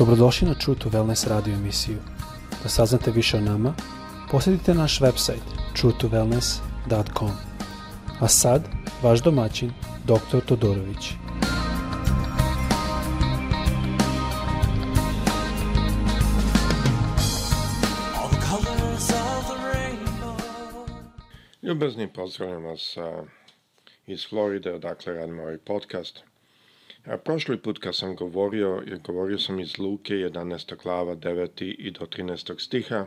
Dobrodošli na True to Wellness radio emisiju. Da saznate više o nama, posjetite naš website truetowellness.com. A sad, vaš domaćin, dr. Todorović. Ljubezni pozdravljam vas iz Floride, odakle radimo ovaj podcast – A prošli put kad sam govorio, govorio sam iz Luke 11. glava 9. i do 13. stiha,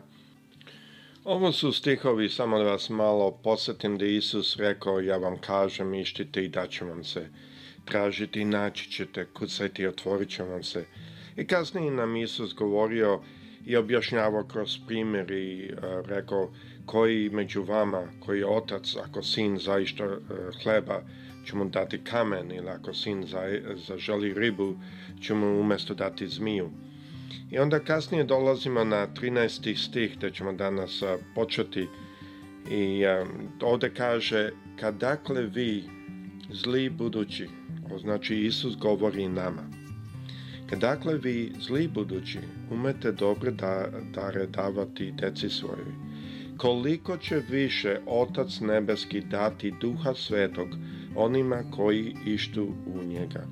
ovo su stihovi, samo da vas malo posjetim da Isus rekao, ja vam kažem, ištite i daću vam se. Tražite i naći ćete, kucajte i otvorit će vam se. I kasnije nam Isus govorio i objašnjavao kroz primjer i a, e, rekao, koji među vama, koji je otac, ako sin zaista a, e, hleba, ću mu dati kamen ili ako sin zaželi ribu ću mu umesto dati zmiju. I onda kasnije dolazimo na 13. stih gde ćemo danas početi i ovde kaže kadakle vi zli budući, znači Isus govori nama. Kadakle vi zli budući umete dobre da, dare davati deci svojoj, koliko će više Otac Nebeski dati Duha Svetog onima koji ištu u njega.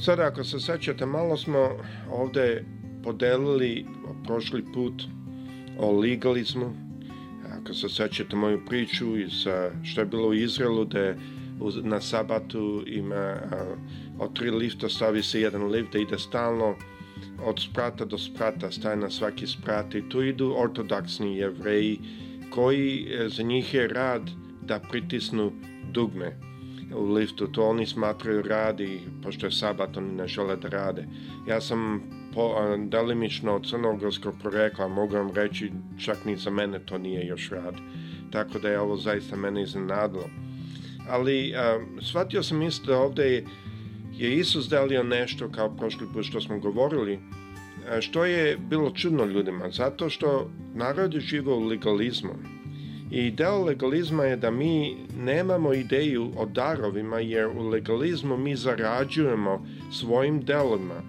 Sada ako se sećate, malo smo ovde podelili prošli put o legalizmu. Ako se sećate moju priču i sa što je bilo u Izraelu, da na sabatu ima od tri lifta stavi se jedan lift da ide stalno od sprata do sprata, staje na svaki sprat i tu idu ortodoksni jevreji koji e, za njih je rad da pritisnu dugme u liftu, to oni smatraju radi, pošto je sabat, oni ne žele da rade. Ja sam po, delimično crnogorskog porekla, mogu vam reći, čak ni za mene to nije još rad. Tako da je ovo zaista mene iznenadilo. Ali a, shvatio sam isto da ovde je, je Isus delio nešto, kao prošli put što smo govorili, a, što je bilo čudno ljudima, zato što narod je živao legalizmom I deo legalizma je da mi nemamo ideju o darovima, jer u legalizmu mi zarađujemo svojim delima,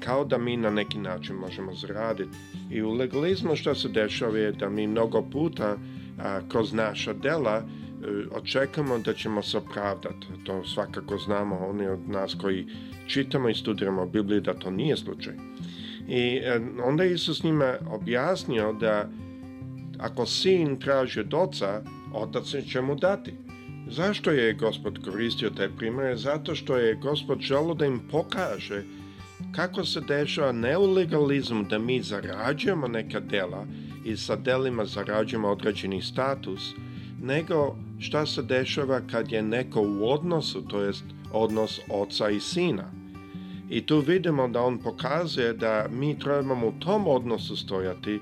kao da mi na neki način možemo zaraditi. I u legalizmu što se dešava je da mi mnogo puta a, kroz naša dela e, očekamo da ćemo se opravdati. To svakako znamo, oni od nas koji čitamo i studiramo Bibliju, da to nije slučaj. I e, onda je Isus njima objasnio da Ako sin traži od oca, otac će mu dati. Zašto je gospod koristio taj primjer? Zato što je gospod želo da im pokaže kako se dešava ne u legalizmu da mi zarađujemo neka dela i sa delima zarađujemo određeni status, nego šta se dešava kad je neko u odnosu, to jest odnos oca i sina. I tu vidimo da on pokazuje da mi trebamo u tom odnosu stojati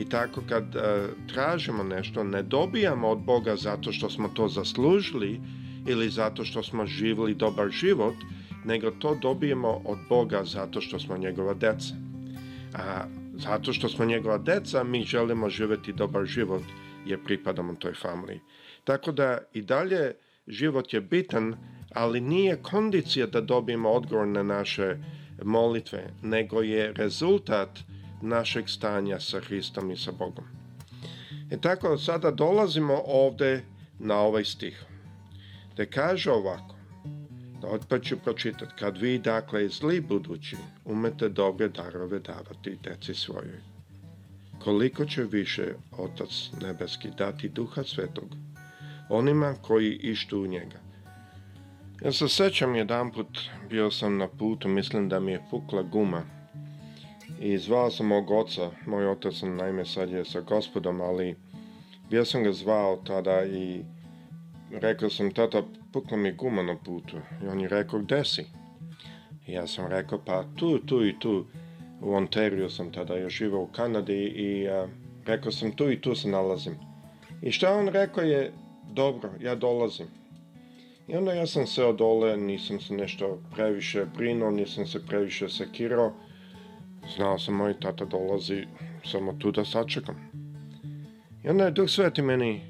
I tako kad uh, tražimo nešto, ne dobijamo od Boga zato što smo to zaslužili ili zato što smo živjeli dobar život, nego to dobijemo od Boga zato što smo njegova deca. A zato što smo njegova deca, mi želimo živeti dobar život jer pripadamo toj familiji. Tako da i dalje život je bitan, ali nije kondicija da dobijemo odgovor na naše molitve, nego je rezultat našeg stanja sa Hristom i sa Bogom. E tako, sada dolazimo ovde na ovaj stih. Da kaže ovako, da opet ću pročitati, kad vi dakle zli budući umete dobre darove davati deci svojoj, koliko će više Otac Nebeski dati duha svetog onima koji ištu u njega. Ja se sećam jedan put, bio sam na putu, mislim da mi je pukla guma i zvao sam mog oca, moj otac sam naime sad je sa gospodom, ali bio sam ga zvao tada i rekao sam, tata, pukla mi guma na putu. I on je rekao, gde si? I ja sam rekao, pa tu, tu i tu. U Ontariju sam tada još živao u Kanadi i a, rekao sam, tu i tu se nalazim. I šta on rekao je, dobro, ja dolazim. I onda ja sam seo odole, nisam se nešto previše brinuo, nisam se previše sekirao, Znao sam, moj tata dolazi samo tu da sačekam. I onda je Duh Sveti meni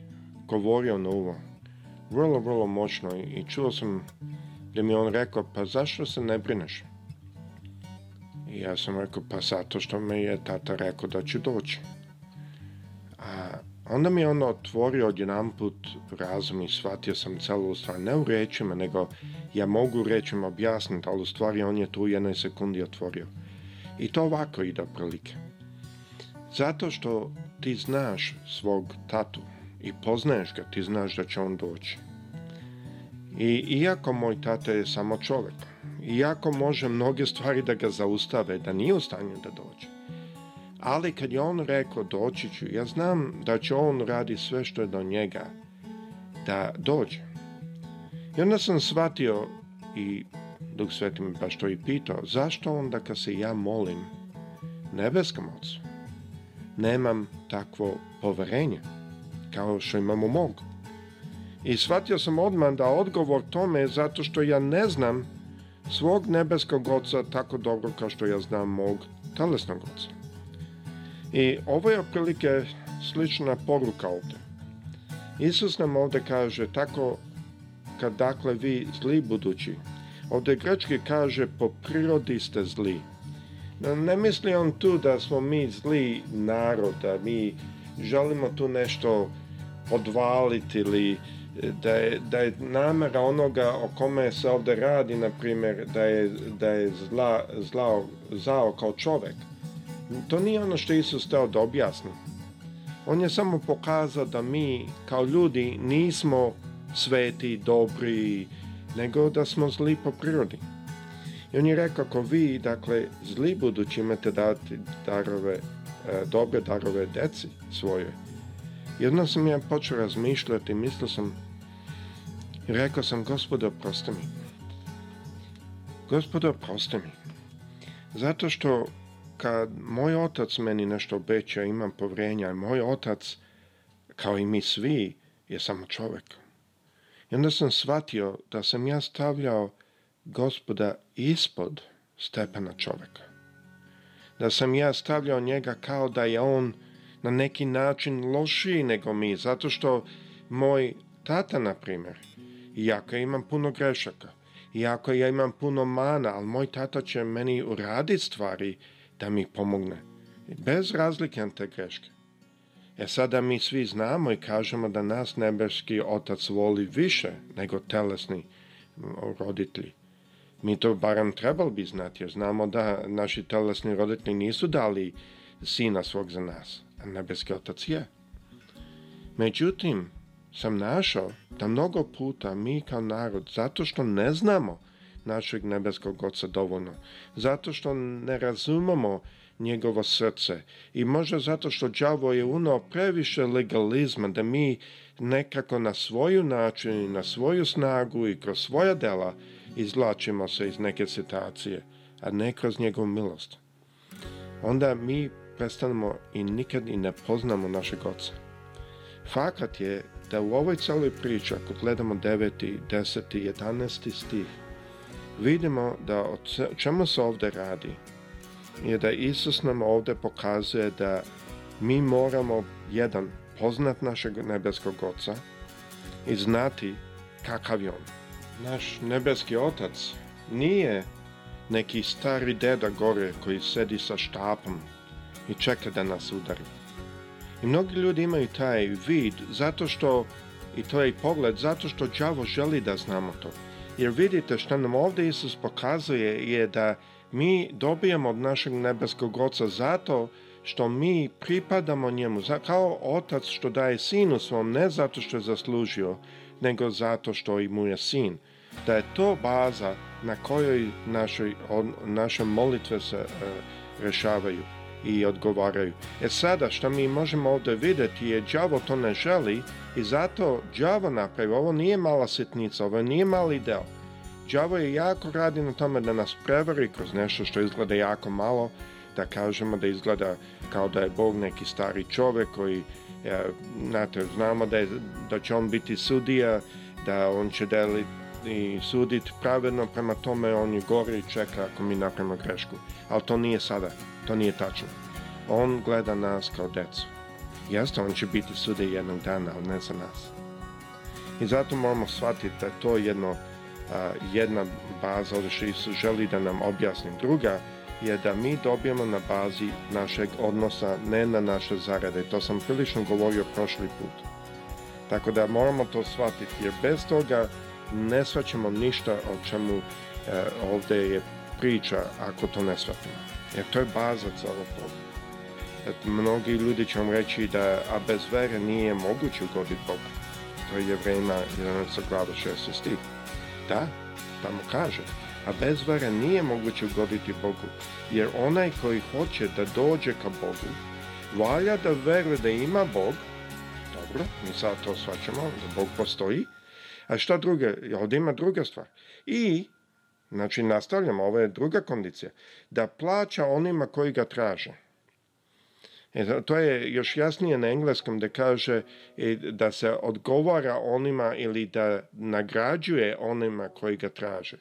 govorio na uvo. Vrlo, vrlo moćno i čuo sam da mi on rekao, pa zašto se ne brineš? I ja sam rekao, pa zato što mi je tata rekao da ću doći. A onda mi je on otvorio odjedan put razum i shvatio sam celu stvar, ne u rečima, nego ja mogu rečima objasniti, ali u stvari on je tu u jednoj sekundi otvorio. I to ovako ide prilike. Zato što ti znaš svog tatu i poznaješ ga, ti znaš da će on doći. I iako moj tata je samo čovjek, iako može mnoge stvari da ga zaustave, da nije u stanju da dođe. Ali kad je on rekao doći ću, ja znam da će on radi sve što je do njega da dođe. I onda sam shvatio i dok Sveti me baš i pitao, zašto onda kad se ja molim nebeskom ocu, nemam takvo poverenje kao što imam u mogu. I shvatio sam odmah da odgovor tome je zato što ja ne znam svog nebeskog oca tako dobro kao što ja znam mog telesnog oca. I ovo je otprilike slična poruka ovde. Isus nam ovde kaže tako kad dakle vi zli budući Ovde Grčki kaže po prirodi ste zli. Ne misli on tu da smo mi zli narod, da mi želimo tu nešto odvaliti ili e, da je, da je namera onoga o kome se ovde radi, na primjer, da je, da je zla, zla, zao kao čovek. To nije ono što Isus teo da objasni. On je samo pokazao da mi kao ljudi nismo sveti, dobri, nego da smo zli po prirodi. I on je rekao, ako vi, dakle, zli budući imate dati darove, e, dobre darove deci svoje, i onda sam ja počeo razmišljati, mislio sam, i rekao sam, gospode, oprosti mi. Gospode, oprosti mi. Zato što kad moj otac meni nešto obeća, imam povrenja, moj otac, kao i mi svi, je samo čovjek. I onda sam shvatio da sam ja stavljao gospoda ispod stepena čoveka. Da sam ja stavljao njega kao da je on na neki način lošiji nego mi, zato što moj tata, na primjer, iako ja imam puno grešaka, iako ja imam puno mana, ali moj tata će meni uraditi stvari da mi pomogne. Bez razlike na te greške. E sada mi svi znamo i kažemo da nas nebeski otac voli više nego telesni roditelji. Mi to barem trebali bi znati, jer znamo da naši telesni roditelji nisu dali sina svog za nas, a nebeski otac je. Međutim, sam našao da mnogo puta mi kao narod, zato što ne znamo našeg nebeskog oca dovoljno, zato što ne razumemo njegovo srce. I možda zato što đavo je unao previše legalizma da mi nekako na svoju način i na svoju snagu i kroz svoja dela izvlačimo se iz neke situacije, a ne kroz njegovu milost. Onda mi prestanemo i nikad i ne poznamo našeg oca. Fakat je da u ovoj celoj priči, ako gledamo 9., 10., 11. stih, vidimo da o čemu se ovde radi je da Isus nam ovde pokazuje da mi moramo, jedan, poznat našeg nebeskog oca i znati kakav je on. Naš nebeski otac nije neki stari deda gore koji sedi sa štapom i čeka da nas udari. I mnogi ljudi imaju taj vid zato što, i to je i pogled, zato što đavo želi da znamo to. Jer vidite što nam ovde Isus pokazuje je da mi dobijamo od našeg nebeskog oca zato što mi pripadamo njemu, kao otac što daje sinu svom, ne zato što je zaslužio, nego zato što i mu je sin. Da je to baza na kojoj našoj, naše molitve se e, rešavaju i odgovaraju. E sada što mi možemo ovde videti je đavo to ne želi i zato đavo napravi. Ovo nije mala sitnica, ovo nije mali deo. Đavo je jako radi na tome da nas prevari kroz nešto što izgleda jako malo, da kažemo da izgleda kao da je Bog neki stari čovek koji, e, znate, znamo da, je, da će on biti sudija, da on će deliti i suditi pravedno, prema tome on je gore i čeka ako mi napravimo grešku. Ali to nije sada, to nije tačno. On gleda nas kao decu. Jeste, on će biti sude jednog dana, ali ne za nas. I zato moramo shvatiti da je to jedno jedna baza što Oršis želi da nam objasnim druga, je da mi dobijemo na bazi našeg odnosa, ne na naše zarade. To sam prilično govorio prošli put. Tako da moramo to shvatiti, jer bez toga ne shvaćamo ništa o čemu e, ovdje je priča ako to ne shvatimo. Jer to je baza celog toga. E, mnogi ljudi će vam reći da a bez vere nije moguće ugoditi Bogu. To je Jevrejna 11. glava 6. stih. Da, tamo da kaže, a bezvara nije moguće ugoditi Bogu, jer onaj koji hoće da dođe ka Bogu, valja da veruje da ima Bog, dobro, mi sad to svačamo, da Bog postoji, a šta druga, ovdje ima druga stvar. I, znači nastavljamo, ovo je druga kondicija, da plaća onima koji ga traže. E, to je još jasnije na engleskom da kaže e, da se odgovara onima ili da nagrađuje onima koji ga traže.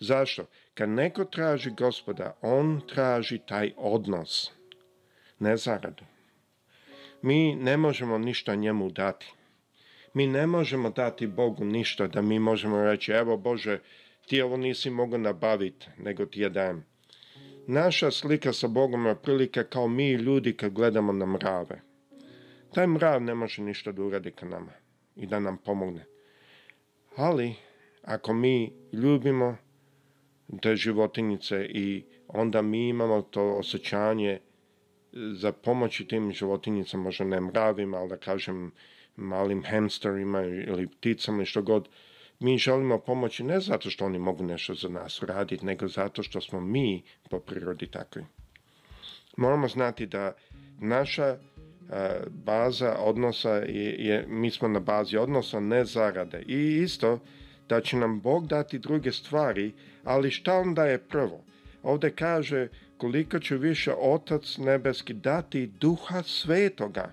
Zašto? Kad neko traži gospoda, on traži taj odnos, ne zaradu. Mi ne možemo ništa njemu dati. Mi ne možemo dati Bogu ništa da mi možemo reći, evo Bože, ti ovo nisi mogao nabaviti, nego ti je dajem. Naša slika sa Bogom je otprilike kao mi ljudi kad gledamo na mrave. Taj mrav ne može ništa da uradi ka nama i da nam pomogne. Ali, ako mi ljubimo te životinjice i onda mi imamo to osjećanje za pomoć tim životinjicama, možda ne mravima, ali da kažem malim hamsterima ili pticama i što god, mi želimo pomoći ne zato što oni mogu nešto za nas uraditi, nego zato što smo mi po prirodi takvi. Moramo znati da naša e, baza odnosa je, je, mi smo na bazi odnosa, ne zarade. I isto da će nam Bog dati druge stvari, ali šta onda je prvo? Ovde kaže koliko će više Otac nebeski dati duha svetoga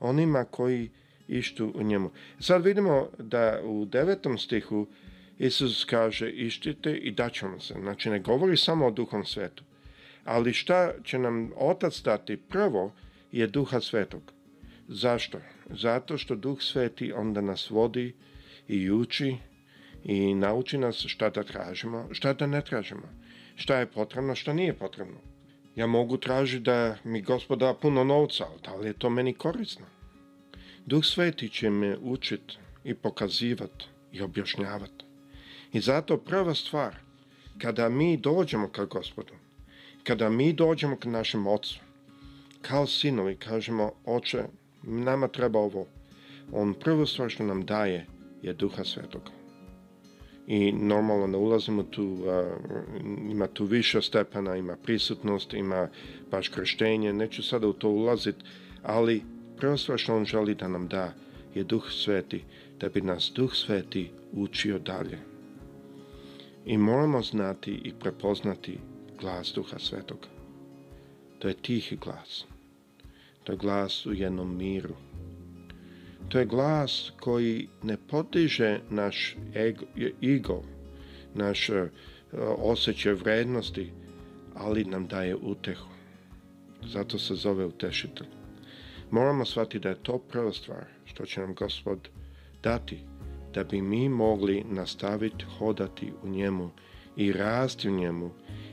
onima koji ištu u njemu. Sad vidimo da u devetom stihu Isus kaže ištite i daću vam se. Znači ne govori samo o duhom svetu. Ali šta će nam otac dati prvo je duha svetog. Zašto? Zato što duh sveti onda nas vodi i uči i nauči nas šta da tražimo, šta da ne tražimo, šta je potrebno, šta nije potrebno. Ja mogu tražiti da mi gospod da puno novca, ali da li je to meni korisno? Duh Sveti će me učit i pokazivat i objašnjavat. I zato prva stvar, kada mi dođemo ka gospodu, kada mi dođemo k našem ocu, kao sinovi kažemo, oče, nama treba ovo. On prvo stvar što nam daje je duha svetoga. I normalno ne ulazimo tu, uh, ima tu više stepena, ima prisutnost, ima baš krštenje, neću sada u to ulazit, ali Prvo što on želi da nam da je Duh Sveti, da bi nas Duh Sveti učio dalje. I moramo znati i prepoznati glas Duha Svetoga. To je tihi glas. To je glas u jednom miru. To je glas koji ne potiže naš ego, ego naš e, osjećaj vrednosti, ali nam daje utehu. Zato se zove utešitelj. Moramo shvatiti da je to prva stvar što će nam Gospod dati, da bi mi mogli nastaviti hodati u njemu i rasti u njemu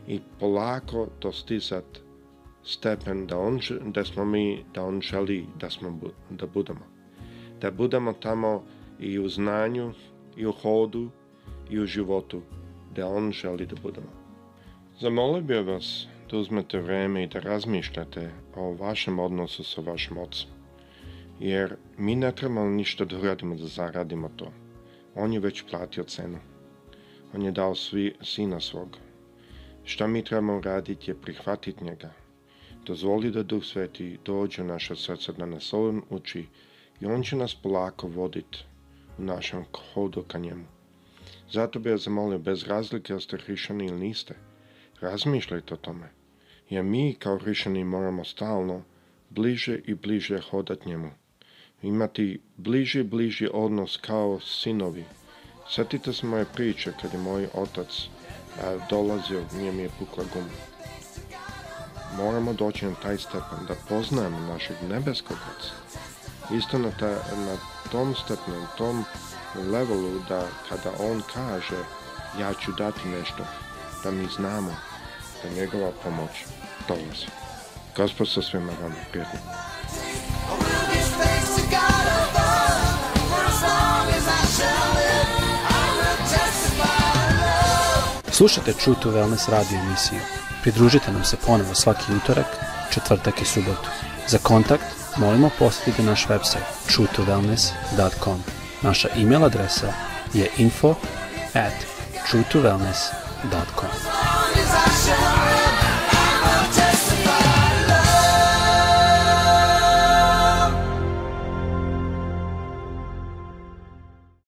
i polako dostizati stepen da, on, da smo mi, da on želi da, smo, da budemo. Da budemo tamo i u znanju, i u hodu, i u životu, da on želi da budemo. Zamolio bih vas da uzmete vreme i da razmišljate o vašem odnosu sa vašim ocem. Jer mi ne trebamo ništa da uradimo da zaradimo to. On je već platio cenu. On je dao svi sina svog. Šta mi trebamo raditi je prihvatiti njega. Dozvoli da Duh Sveti dođe u naše srce da nas ovom uči i on će nas polako voditi u našem hodu ka njemu. Zato bih ja zamolio bez razlike ste hrišćani ili niste. Razmišljajte o tome jer mi kao hrišćani moramo stalno bliže i bliže hodat njemu. Imati bliži i bliži odnos kao sinovi. Sjetite se moje priče kad je moj otac a, dolazio, nije mi je pukla guma. Moramo doći na taj stepen da poznajemo našeg nebeskog oca. Isto na, ta, na tom stepenu, na tom levelu da kada on kaže ja ću dati nešto, da mi znamo te njegova pomoć dolazi. Gospod sa svima vama bili. Slušajte True to Wellness radio emisiju. Pridružite nam se ponovo svaki utorak, četvrtak i subotu. Za kontakt molimo posjetite naš website truetowellness.com. Naša e-mail adresa je info at truetowellness.com. Cause I shall